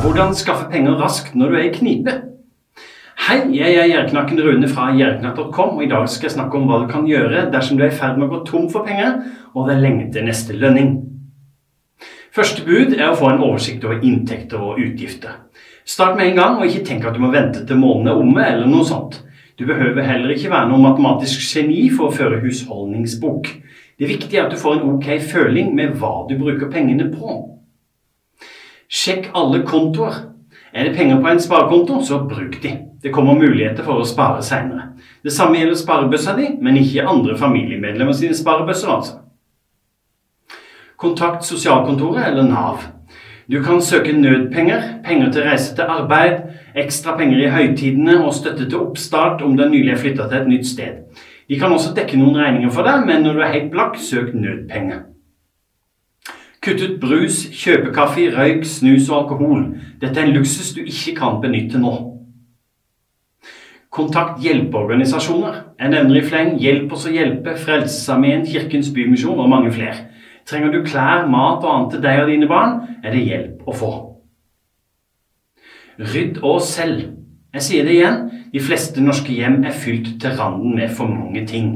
Hvordan skaffe penger raskt når du er i knipe? Hei, jeg er Gjerknakken Rune fra gjerknakk.com, og i dag skal jeg snakke om hva du kan gjøre dersom du er i ferd med å gå tom for penger, og det er lenge til neste lønning. Første bud er å få en oversikt over inntekter og utgifter. Start med en gang, og ikke tenk at du må vente til måneden er omme, eller noe sånt. Du behøver heller ikke være noe matematisk geni for å føre husholdningsbok. Det viktige er at du får en ok føling med hva du bruker pengene på. Sjekk alle kontoer. Er det penger på en sparekonto, så bruk de. Det kommer muligheter for å spare seinere. Det samme gjelder sparebøssa di, men ikke andre familiemedlemmer sine sparebøsser, altså. Kontakt sosialkontoret eller Nav. Du kan søke nødpenger, penger til reise til arbeid, ekstra penger i høytidene og støtte til oppstart om du nylig er flytta til et nytt sted. De kan også dekke noen regninger for deg, men når du er helt blakk, søk nødpenger. Kutt ut brus, kjøpekaffe, røyk, snus og alkohol. Dette er en luksus du ikke kan benytte nå. Kontakt hjelpeorganisasjoner. Jeg nevner i fleng Hjelp oss å hjelpe, Frelsesarmeen, Kirkens Bymisjon og mange flere. Trenger du klær, mat og annet til deg og dine barn, er det hjelp å få. Rydd og selv. Jeg sier det igjen, de fleste norske hjem er fylt til randen med for mange ting.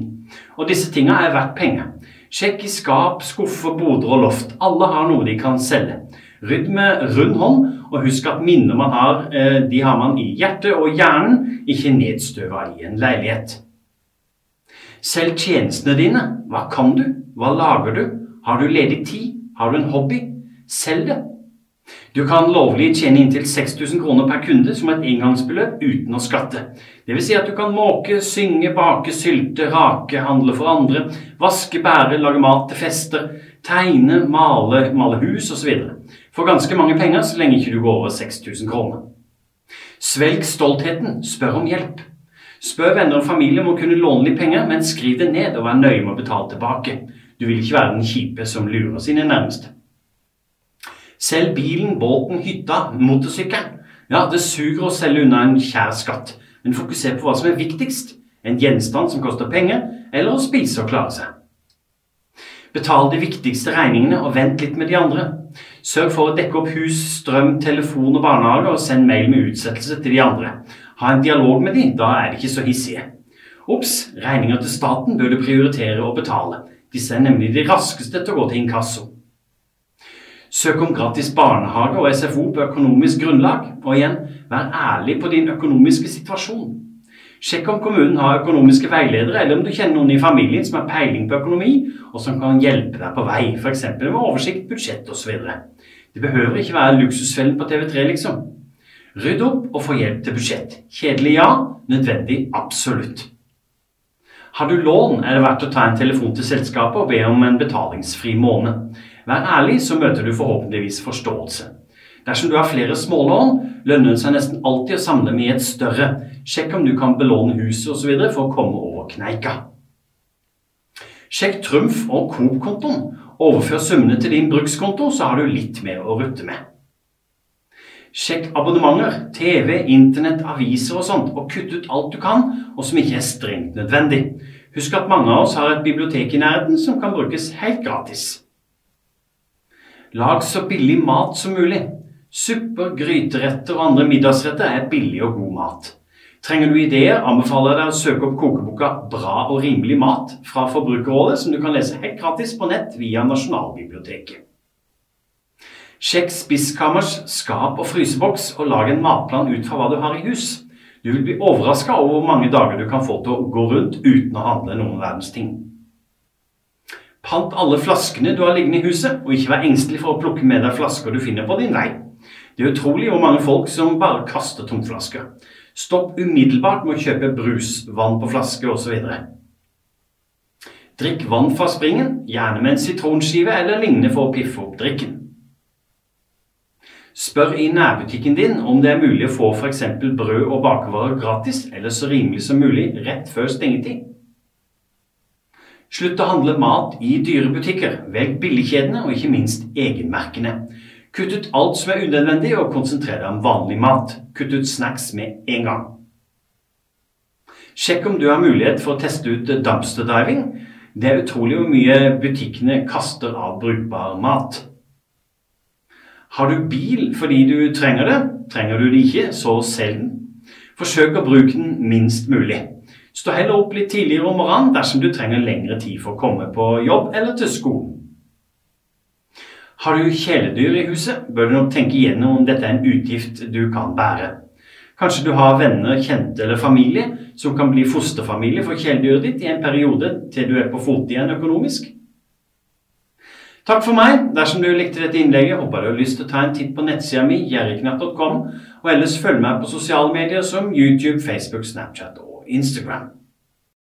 Og disse tinga er verdt penger. Sjekk i skap, skuffer, boder og loft. Alle har noe de kan selge. Rydd med rund hånd, og husk at minner man har, eh, de har man i hjertet og hjernen, ikke nedstøva i en leilighet. Selg tjenestene dine. Hva kan du? Hva lager du? Har du ledig tid? Har du en hobby? Selg det. Du kan lovlig tjene inntil 6000 kroner per kunde som et engangsbeløp uten å skatte. Dvs. Si at du kan måke, synge, bake, sylte, rake, handle for andre, vaske, bære, lage mat til fester, tegne, male, male hus osv. For ganske mange penger så lenge ikke du går over 6000 kroner. Svelg stoltheten, spør om hjelp. Spør venner og familie om å kunne låne litt penger, men skriv det ned og vær nøye med å betale tilbake. Du vil ikke være den kjipe som lurer sine nærmeste. Selv bilen, båten, hytta, motorsykkelen. Ja, det suger å selge unna en kjær skatt, men fokuser på hva som er viktigst. En gjenstand som koster penger, eller å spise og klare seg. Betal de viktigste regningene, og vent litt med de andre. Sørg for å dekke opp hus, strøm, telefon og barnehage, og send mail med utsettelse til de andre. Ha en dialog med de, da er de ikke så hissige. Ops, regninger til staten bør du prioritere å betale. Disse er nemlig de raskeste til å gå til inkasso. Søk om gratis barnehage og SFO på økonomisk grunnlag. Og igjen, vær ærlig på din økonomiske situasjon. Sjekk om kommunen har økonomiske veiledere, eller om du kjenner noen i familien som har peiling på økonomi, og som kan hjelpe deg på vei, f.eks. med oversikt, budsjett osv. Det behøver ikke være luksusfellen på TV3, liksom. Rydd opp og få hjelp til budsjett. Kjedelig, ja. Nødvendig, absolutt. Har du lån, er det verdt å ta en telefon til selskapet og be om en betalingsfri måned. Vær ærlig, så møter du forhåpentligvis forståelse. Dersom du har flere smålån, lønner det seg nesten alltid å samle med et større. Sjekk om du kan belåne huset osv. for å komme over kneika. Sjekk Trumf og Coop-kontoen. Overfør summene til din brukskonto, så har du litt mer å rutte med. Sjekk abonnementer, TV, Internett, aviser og sånt, og kutt ut alt du kan, og som ikke er strengt nødvendig. Husk at mange av oss har et bibliotek i nærheten som kan brukes helt gratis. Lag så billig mat som mulig. Supper, gryteretter og andre middagsretter er billig og god mat. Trenger du ideer, anbefaler jeg deg å søke opp kokeboka 'Bra og rimelig mat' fra Forbrukerrådet, som du kan lese helt gratis på nett via Nasjonalbiblioteket. Sjekk spiskammers, skap og fryseboks, og lag en matplan ut fra hva du har i hus. Du vil bli overraska over hvor mange dager du kan få til å gå rundt uten å handle noen verdens ting. Pant alle flaskene du har liggende i huset, og ikke vær engstelig for å plukke med deg flasker du finner på din vei. Det er utrolig hvor mange folk som bare kaster tomflasker. Stopp umiddelbart med å kjøpe brus, vann på flaske osv. Drikk vann fra springen, gjerne med en sitronskive eller lignende for å piffe opp drikken. Spør i nærbutikken din om det er mulig å få f.eks. brød og bakevarer gratis eller så rimelig som mulig rett før stengetid. Slutt å handle mat i dyre butikker. Velg billigkjedene og ikke minst egenmerkene. Kutt ut alt som er unødvendig, og konsentrer deg om vanlig mat. Kutt ut snacks med en gang. Sjekk om du har mulighet for å teste ut dumpster diving. Det er utrolig hvor mye butikkene kaster av brukbar mat. Har du bil fordi du trenger det? Trenger du det ikke, så selg den. Forsøk å bruke den minst mulig. Stå heller opp litt tidligere om morgenen dersom du trenger lengre tid for å komme på jobb eller til skolen. Har du kjæledyr i huset, bør du nok tenke igjennom om dette er en utgift du kan bære. Kanskje du har venner, kjente eller familie som kan bli fosterfamilie for kjæledyret ditt i en periode til du er på fote igjen økonomisk. Takk for meg. Dersom du likte dette innlegget, håper du har lyst til å ta en titt på nettsida mi, jerriknatt.com, og ellers følg meg på sosiale medier som YouTube, Facebook, Snapchat og Instagram.